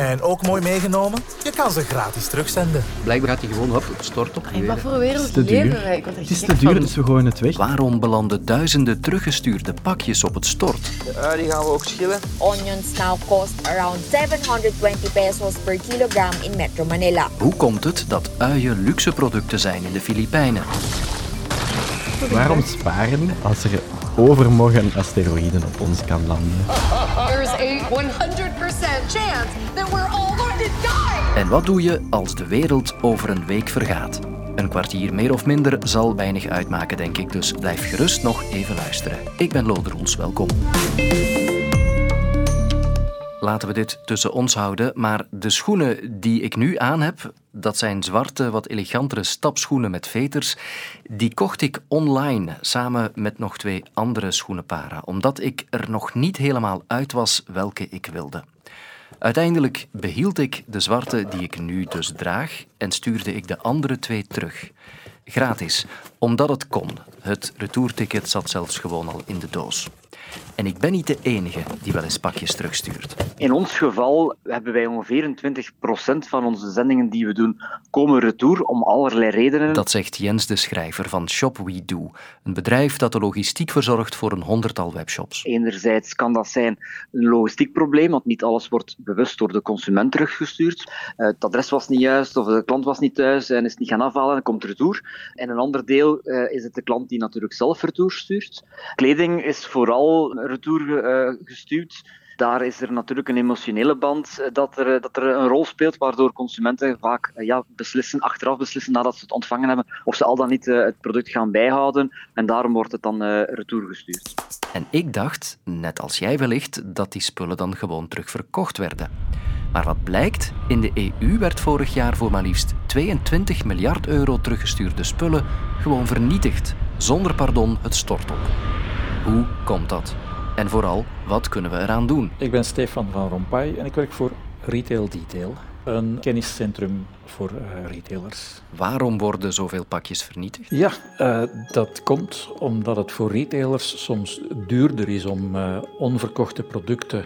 En ook mooi meegenomen, je kan ze gratis terugzenden. Blijkbaar gaat hij gewoon op het stort op. Wat voor wereld Het is te leven duur. wij? Het is te duur, dus we gooien het weg. Waarom belanden duizenden teruggestuurde pakjes op het stort? Uh, die gaan we ook schillen. Onions now cost around 720 pesos per kilogram in Metro Manila. Hoe komt het dat uien luxe producten zijn in de Filipijnen? Waarom sparen als er overmorgen een asteroïde op ons kan landen? There's a 100% chance that we're all going to die. En wat doe je als de wereld over een week vergaat? Een kwartier meer of minder zal weinig uitmaken, denk ik, dus blijf gerust nog even luisteren. Ik ben Lode Roels, welkom. Laten we dit tussen ons houden, maar de schoenen die ik nu aan heb, dat zijn zwarte, wat elegantere stapschoenen met veters, die kocht ik online samen met nog twee andere schoenenparen, omdat ik er nog niet helemaal uit was welke ik wilde. Uiteindelijk behield ik de zwarte die ik nu dus draag en stuurde ik de andere twee terug. Gratis, omdat het kon. Het retourticket zat zelfs gewoon al in de doos. En ik ben niet de enige die wel eens pakjes terugstuurt. In ons geval hebben wij ongeveer 20% van onze zendingen die we doen komen retour om allerlei redenen. Dat zegt Jens de Schrijver van Shop We Do, een bedrijf dat de logistiek verzorgt voor een honderdtal webshops. Enerzijds kan dat zijn een logistiek probleem, want niet alles wordt bewust door de consument teruggestuurd. Eh, Het adres was niet juist of de klant was niet thuis en is niet gaan afhalen en komt retour. En een ander deel eh, is het de klant die natuurlijk zelf retour stuurt. Kleding is vooral retour eh, gestuurd. Daar is er natuurlijk een emotionele band eh, dat er, eh, dat er een rol speelt, waardoor consumenten vaak ja, beslissen, achteraf beslissen nadat ze het ontvangen hebben, of ze al dan niet het product gaan bijhouden. En daarom wordt het dan retour gestuurd. En ik dacht, net als jij wellicht, dat die spullen dan gewoon terug verkocht werden. Maar wat blijkt, in de EU werd vorig jaar voor maar liefst 22 miljard euro teruggestuurde spullen gewoon vernietigd, zonder pardon het stort op. Hoe komt dat? En vooral, wat kunnen we eraan doen? Ik ben Stefan van Rompuy en ik werk voor Retail Detail, een kenniscentrum voor eh, retailers. Waarom worden zoveel pakjes vernietigd? Ja, eh, dat komt omdat het voor retailers soms duurder is om eh, onverkochte producten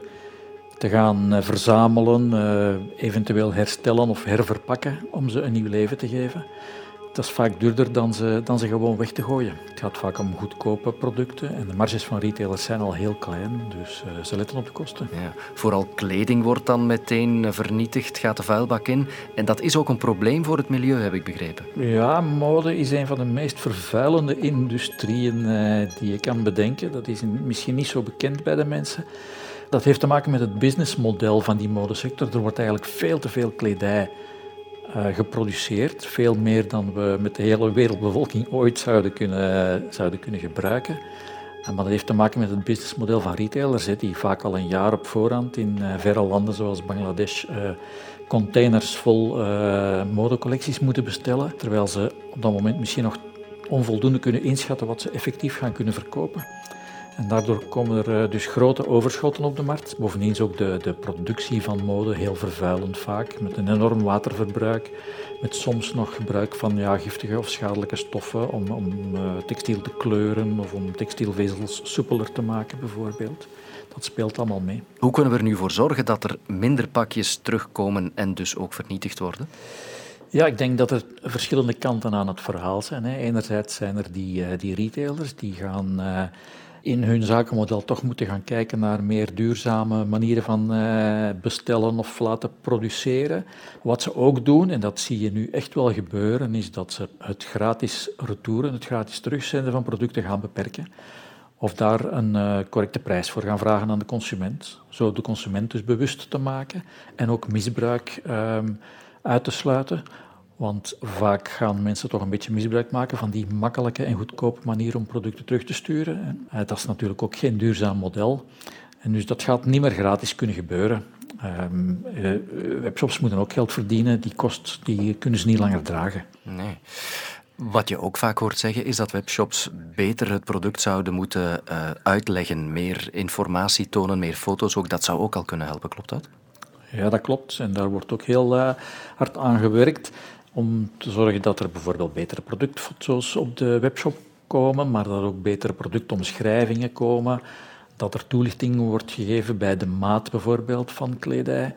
te gaan verzamelen, eventueel herstellen of herverpakken om ze een nieuw leven te geven. Dat is vaak duurder dan ze, dan ze gewoon weg te gooien. Het gaat vaak om goedkope producten en de marges van retailers zijn al heel klein, dus eh, ze letten op de kosten. Ja, vooral kleding wordt dan meteen eh, vernietigd, gaat de vuilbak in. En dat is ook een probleem voor het milieu, heb ik begrepen. Ja, mode is een van de meest vervuilende industrieën eh, die je kan bedenken. Dat is misschien niet zo bekend bij de mensen. Dat heeft te maken met het businessmodel van die modesector. Er wordt eigenlijk veel te veel kledij geproduceerd. Veel meer dan we met de hele wereldbevolking ooit zouden kunnen, zouden kunnen gebruiken. Eh, Maar dat heeft te maken met het businessmodel van retailers, die vaak al een jaar op voorhand in eh, verre landen zoals Bangladesh eh, containers vol eh, modecollecties moeten bestellen, terwijl ze op dat moment misschien nog onvoldoende kunnen inschatten wat ze effectief gaan kunnen verkopen. En daardoor komen er eh, dus grote overschotten op de markt. Bovendien is ook de, de productie van mode heel vervuilend vaak, met een enorm waterverbruik, met soms nog gebruik van ja, giftige of schadelijke stoffen om, om eh, textiel te kleuren of om textielvezels soepeler te maken bijvoorbeeld. Dat speelt allemaal mee. Hoe kunnen we er nu voor zorgen dat er minder pakjes terugkomen en dus ook vernietigd worden? Ja, ik denk dat er verschillende kanten aan het verhaal zijn. Hè. Enerzijds zijn er die, eh, die retailers die gaan in hun zakenmodel toch moeten gaan kijken naar meer duurzame manieren van eh, bestellen of laten produceren. Wat ze ook doen, en dat zie je nu echt wel gebeuren, is dat ze het gratis retouren, het gratis terugzenden van producten gaan beperken. Of daar een eh, correcte prijs voor gaan vragen aan de consument. Zo de consument dus bewust te maken en ook misbruik ehm, uit te sluiten. Want vaak gaan mensen toch een beetje misbruik maken van die makkelijke en goedkope manier om producten terug te sturen. Eh, dat is natuurlijk ook geen duurzaam model. En dus dat gaat niet meer gratis kunnen gebeuren. Eh, webshops moeten ook geld verdienen. Die kost die kunnen ze niet langer dragen. Nee. Wat je ook vaak hoort zeggen is dat webshops beter het product zouden moeten uitleggen, meer informatie tonen, meer foto's ook. Dat zou ook al kunnen helpen, klopt dat? Ja, dat klopt. En daar wordt ook heel hard aan gewerkt om te zorgen dat er bijvoorbeeld betere productfoto's op de webshop komen, maar dat er ook betere productomschrijvingen komen, dat er toelichting wordt gegeven bij de maat bijvoorbeeld van kledij.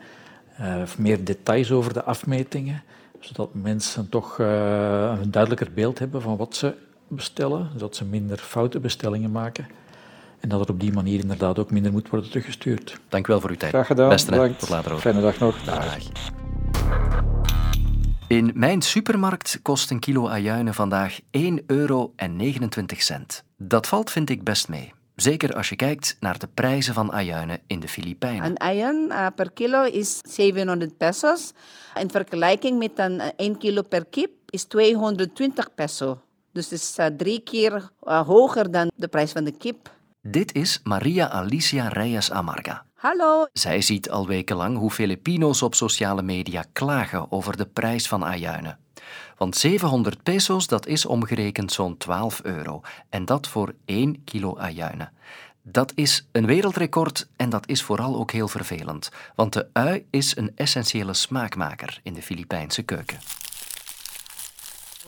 uh, meer details over de afmetingen, zodat mensen toch uh, een duidelijker beeld hebben van wat ze bestellen, zodat ze minder foute bestellingen maken. En dat er op die manier inderdaad ook minder moet worden teruggestuurd. Dank u wel voor uw tijd. Graag gedaan. Beste. Tot later ook. Fijne dag nog. Dag. In mijn supermarkt kost een kilo ajuinen vandaag 1,29 euro. Dat valt, vind ik, best mee. Zeker als je kijkt naar de prijzen van ajuinen in de Filipijnen. Een ajuin uh, per kilo is 700 pesos. In vergelijking met een 1 kilo per kip is 220 peso. Dus het is uh, drie keer hoger dan de prijs van de kip. Dit is Maria Alicia Reyes Amarga. Hallo. Zij ziet al wekenlang hoe Filipino's op sociale media klagen over de prijs van ajuinen. Want 700 pesos, dat is omgerekend zo'n 12 euro. En dat voor 1 kilo ajuinen. Dat is een wereldrecord en dat is vooral ook heel vervelend. Want de ui is een essentiële smaakmaker in de Filipijnse keuken.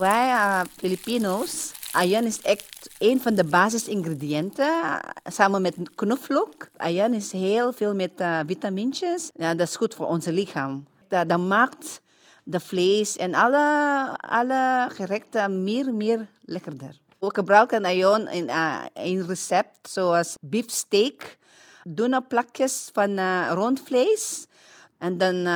Wij uh, Filipino's, ajuin is echt een van de basisingrediënten. Samen met knoflook. Ajuin is heel veel met uh, vitamintjes. Ja, dat is goed voor ons lichaam. Dat, dat maakt de vlees en alle, alle gerechten meer, meer lekkerder. We gebruiken ajuin in uh, een recept zoals beefsteak. Dunne plakjes van uh, rondvlees. En dan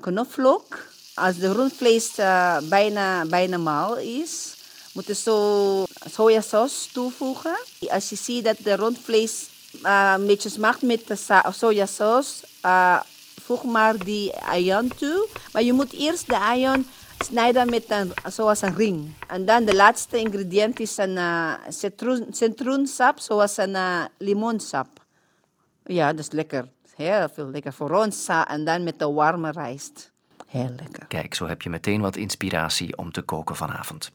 knoflook. Als de rundvlees uh, bijna, bijna maal is, moet je zo sojasaus toevoegen. Als je ziet dat de rundvlees uh, een beetje smaakt met de sojasaus, uh, voeg maar die ajuin toe. Maar je moet eerst de ajuin snijden met een, zoals een ring. En dan de laatste ingrediënt is een uh, citroen, citroensap, zoals een uh, limonsap. Ja, dat is lekker. Heel veel lekker voor ons. En dan met de warme rijst. Kijk, zo heb je meteen wat inspiratie om te koken vanavond.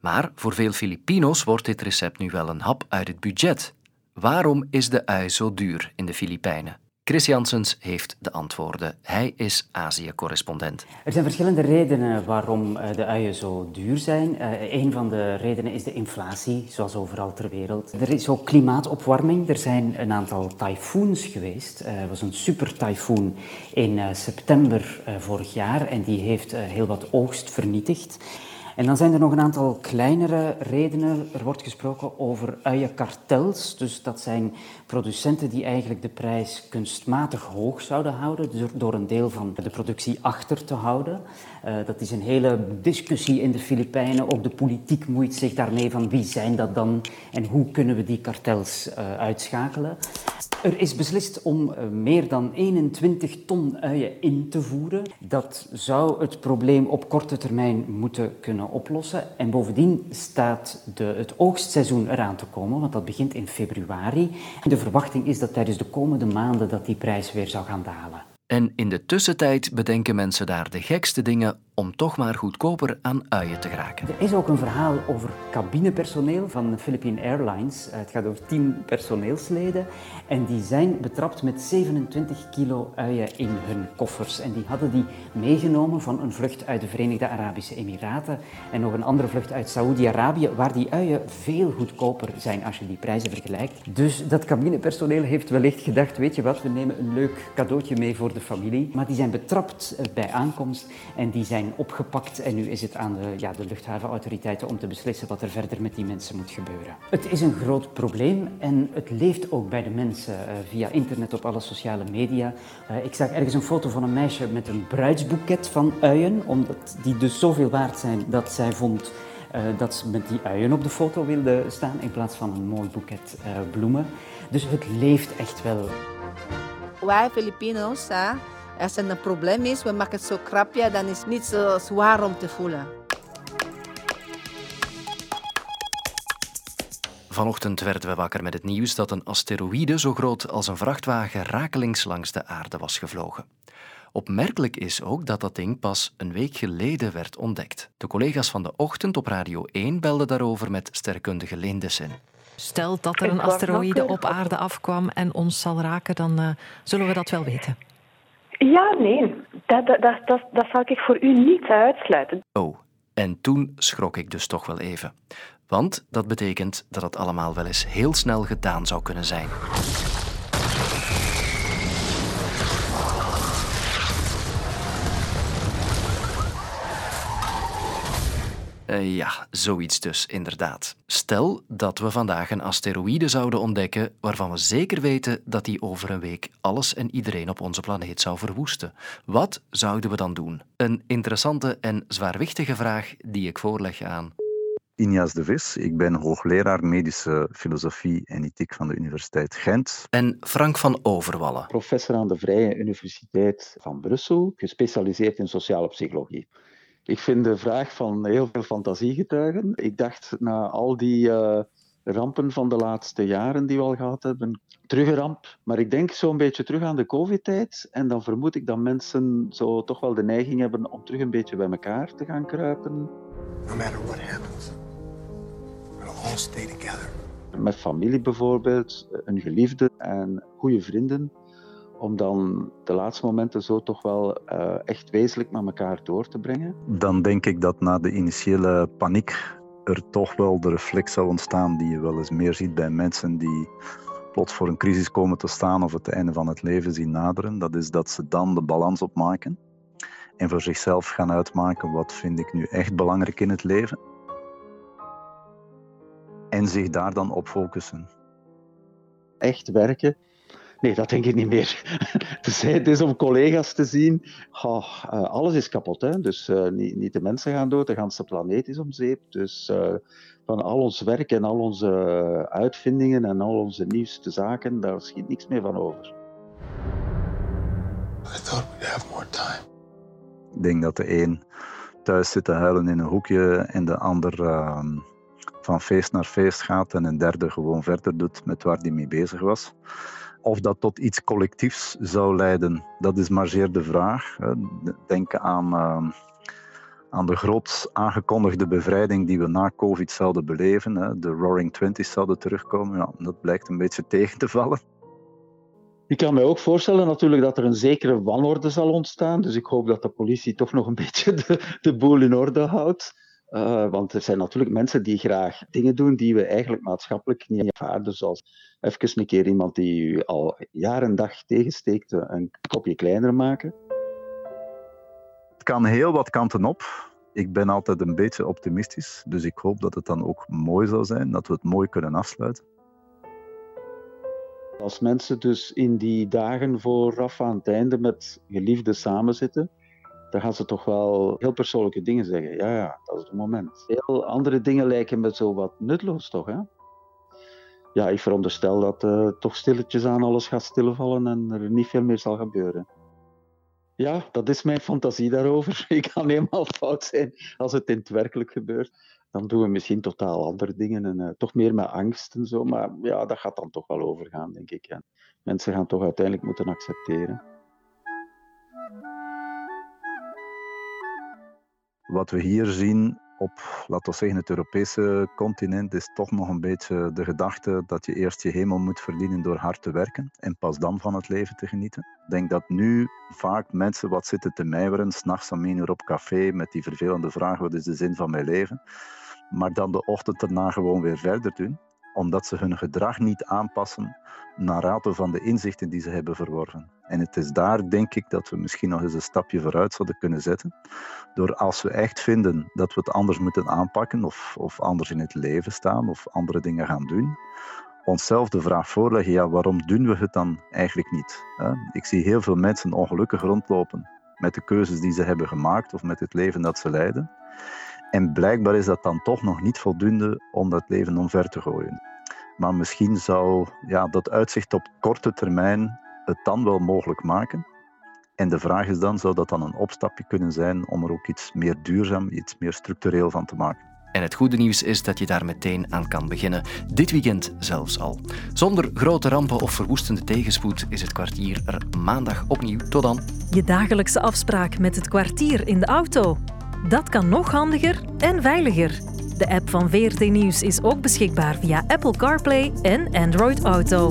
Maar voor veel Filipino's wordt dit recept nu wel een hap uit het budget. Waarom is de ui zo duur in de Filipijnen? Chris Janssens heeft de antwoorden. Hij is Azië-correspondent. Er zijn verschillende redenen waarom de uien zo duur zijn. Uh, een van de redenen is de inflatie, zoals overal ter wereld. Er is ook klimaatopwarming. Er zijn een aantal tyfoons geweest. Uh, er was een super tyfoon in september vorig jaar en die heeft heel wat oogst vernietigd. En dan zijn er nog een aantal kleinere redenen. Er wordt gesproken over uienkartels. Dus dat zijn producenten die eigenlijk de prijs kunstmatig hoog zouden houden, dus door een deel van de productie achter te houden. Uh, dat is een hele discussie in de Filipijnen. Ook de politiek moeit zich daarmee van wie zijn dat dan en hoe kunnen we die kartels uh, uitschakelen. Er is beslist om uh, meer dan 21 ton uien in te voeren. Dat zou het probleem op korte termijn moeten kunnen oplossen. En bovendien staat de, het oogstseizoen eraan te komen, want dat begint in februari. De verwachting is dat tijdens de komende maanden dat die prijs weer zou gaan dalen. En in de tussentijd bedenken mensen daar de gekste dingen om toch maar goedkoper aan uien te geraken. Er is ook een verhaal over cabinepersoneel van Philippine Airlines. Het gaat over 10 personeelsleden. En die zijn betrapt met 27 kilo uien in hun koffers. En die hadden die meegenomen van een vlucht uit de Verenigde Arabische Emiraten en nog een andere vlucht uit Saoedi-Arabië, waar die uien veel goedkoper zijn als je die prijzen vergelijkt. Dus dat cabinepersoneel heeft wellicht gedacht, weet je wat, we nemen een leuk cadeautje mee voor de familie. Maar die zijn betrapt bij aankomst en die zijn opgepakt en nu is het aan de, ja, de luchthavenautoriteiten om te beslissen wat er verder met die mensen moet gebeuren. Het is een groot probleem en het leeft ook bij de mensen uh, via internet op alle sociale media. Uh, ik zag ergens een foto van een meisje met een bruidsboeket van uien, omdat die dus zoveel waard zijn dat zij vond uh, dat ze met die uien op de foto wilde staan in plaats van een mooi boeket bloemen. Dus het leeft echt wel. Wij Filipinos, hè, als er een probleem is, we maken het zo krapje, dan is het niet zo zwaar om te voelen. Vanochtend werden we wakker met het nieuws dat een asteroïde zo groot als een vrachtwagen rakelings langs de aarde was gevlogen. Opmerkelijk is ook dat dat ding pas een week geleden werd ontdekt. De collega's van de ochtend op Radio 1 belden daarover met sterrenkundige Lindessen. Stel dat er een asteroïde op aarde afkwam en ons zal raken, dan uh, zullen we dat wel weten. Ja, nee, dat, dat, dat, dat, zal ik voor u niet uitsluiten. Oh, en toen schrok ik dus toch wel even. Want dat betekent dat het allemaal wel eens heel snel gedaan zou kunnen zijn. Uh, ja, zoiets dus, inderdaad. Stel dat we vandaag een asteroïde zouden ontdekken waarvan we zeker weten dat die over een week alles en iedereen op onze planeet zou verwoesten. Wat zouden we dan doen? Een interessante en zwaarwichtige vraag die ik voorleg aan Injas de Vis. Ik ben hoogleraar medische filosofie en ethiek van de Universiteit Gent. En Frank van Overwallen. Professor aan de Vrije Universiteit van Brussel, gespecialiseerd in sociale psychologie. Ik vind de vraag van heel veel fantasie getuigen. Ik dacht na al die uh, rampen van de laatste jaren die we al gehad hebben, terug een ramp. Maar ik denk zo'n beetje terug aan de COVID-tijd. En dan vermoed ik dat mensen zo toch wel de neiging hebben om terug een beetje bij elkaar te gaan kruipen. No matter what happens all stay together. Met familie bijvoorbeeld, een geliefde en goede vrienden. Om dan de laatste momenten zo toch wel uh, echt wezenlijk met elkaar door te brengen. Dan denk ik dat na de initiële paniek er toch wel de reflex zou ontstaan die je wel eens meer ziet bij mensen die plots voor een crisis komen te staan of het einde van het leven zien naderen. Dat is dat ze dan de balans opmaken en voor zichzelf gaan uitmaken wat vind ik nu echt belangrijk in het leven en zich daar dan op focussen. Echt werken? Nee, dat denk ik niet meer. dus het is om collega's te zien. Oh, alles is kapot. Hè? Dus uh, niet, niet, de mensen gaan dood, de hele planeet is om zeep. Dus uh, van al ons werk en al onze uitvindingen en al onze nieuwste zaken, daar schiet niks meer van over. I thought we'd have more time. Ik denk dat de een thuis zit te huilen in een hoekje en de ander. Uh, van feest naar feest gaat en een derde gewoon verder doet met waar hij mee bezig was. Of dat tot iets collectiefs zou leiden, dat is maar zeer de vraag. Denk aan, uh, aan de groot aangekondigde bevrijding die we na COVID zouden beleven. De Roaring Twenties zouden terugkomen. Ja, dat blijkt een beetje tegen te vallen. Ik kan me ook voorstellen natuurlijk dat er een zekere wanorde zal ontstaan. Dus ik hoop dat de politie toch nog een beetje de, de boel in orde houdt. Uh, want er zijn natuurlijk mensen die graag dingen doen die we eigenlijk maatschappelijk niet ervaren. Zoals even een keer iemand die u al jaar en dag tegensteekt, een kopje kleiner maken. Het kan heel wat kanten op. Ik ben altijd een beetje optimistisch, dus ik hoop dat het dan ook mooi zal zijn, dat we het mooi kunnen afsluiten. Als mensen dus in die dagen vooraf aan het einde met geliefden samenzitten, dan gaan ze toch wel heel persoonlijke dingen zeggen. Ja, ja, dat is het moment. Heel andere dingen lijken me zo wat nutloos, toch? Hè? Ja, ik veronderstel dat uh, toch stilletjes aan alles gaat stilvallen en er niet veel meer zal gebeuren. Ja, dat is mijn fantasie daarover. Ik kan helemaal fout zijn als het in het werkelijk gebeurt. Dan doen we misschien totaal andere dingen en uh, toch meer met angst en zo. Maar ja, dat gaat dan toch wel overgaan, denk ik. En mensen gaan toch uiteindelijk moeten accepteren. Wat we hier zien op, laten we zeggen, het Europese continent is toch nog een beetje de gedachte dat je eerst je hemel moet verdienen door hard te werken en pas dan van het leven te genieten. Ik denk dat nu vaak mensen wat zitten te mijmeren, s'nachts om één uur op café met die vervelende vraag, wat is de zin van mijn leven? Maar dan de ochtend erna gewoon weer verder doen, omdat ze hun gedrag niet aanpassen naar rato van de inzichten die ze hebben verworven. En het is daar, denk ik, dat we misschien nog eens een stapje vooruit zouden kunnen zetten. Door als we echt vinden dat we het anders moeten aanpakken, of, of anders in het leven staan, of andere dingen gaan doen, onszelf de vraag voorleggen: ja, waarom doen we het dan eigenlijk niet? Ik zie heel veel mensen ongelukkig rondlopen met de keuzes die ze hebben gemaakt of met het leven dat ze leiden. En blijkbaar is dat dan toch nog niet voldoende om dat leven omver te gooien. Maar misschien zou ja, dat uitzicht op korte termijn het dan wel mogelijk maken. En de vraag is dan, zou dat dan een opstapje kunnen zijn om er ook iets meer duurzaam, iets meer structureel van te maken? En het goede nieuws is dat je daar meteen aan kan beginnen. Dit weekend zelfs al. Zonder grote rampen of verwoestende tegenspoed is het kwartier er maandag opnieuw. Tot dan. Je dagelijkse afspraak met het kwartier in de auto. Dat kan nog handiger en veiliger. De app van VRT Nieuws is ook beschikbaar via Apple CarPlay en Android Auto.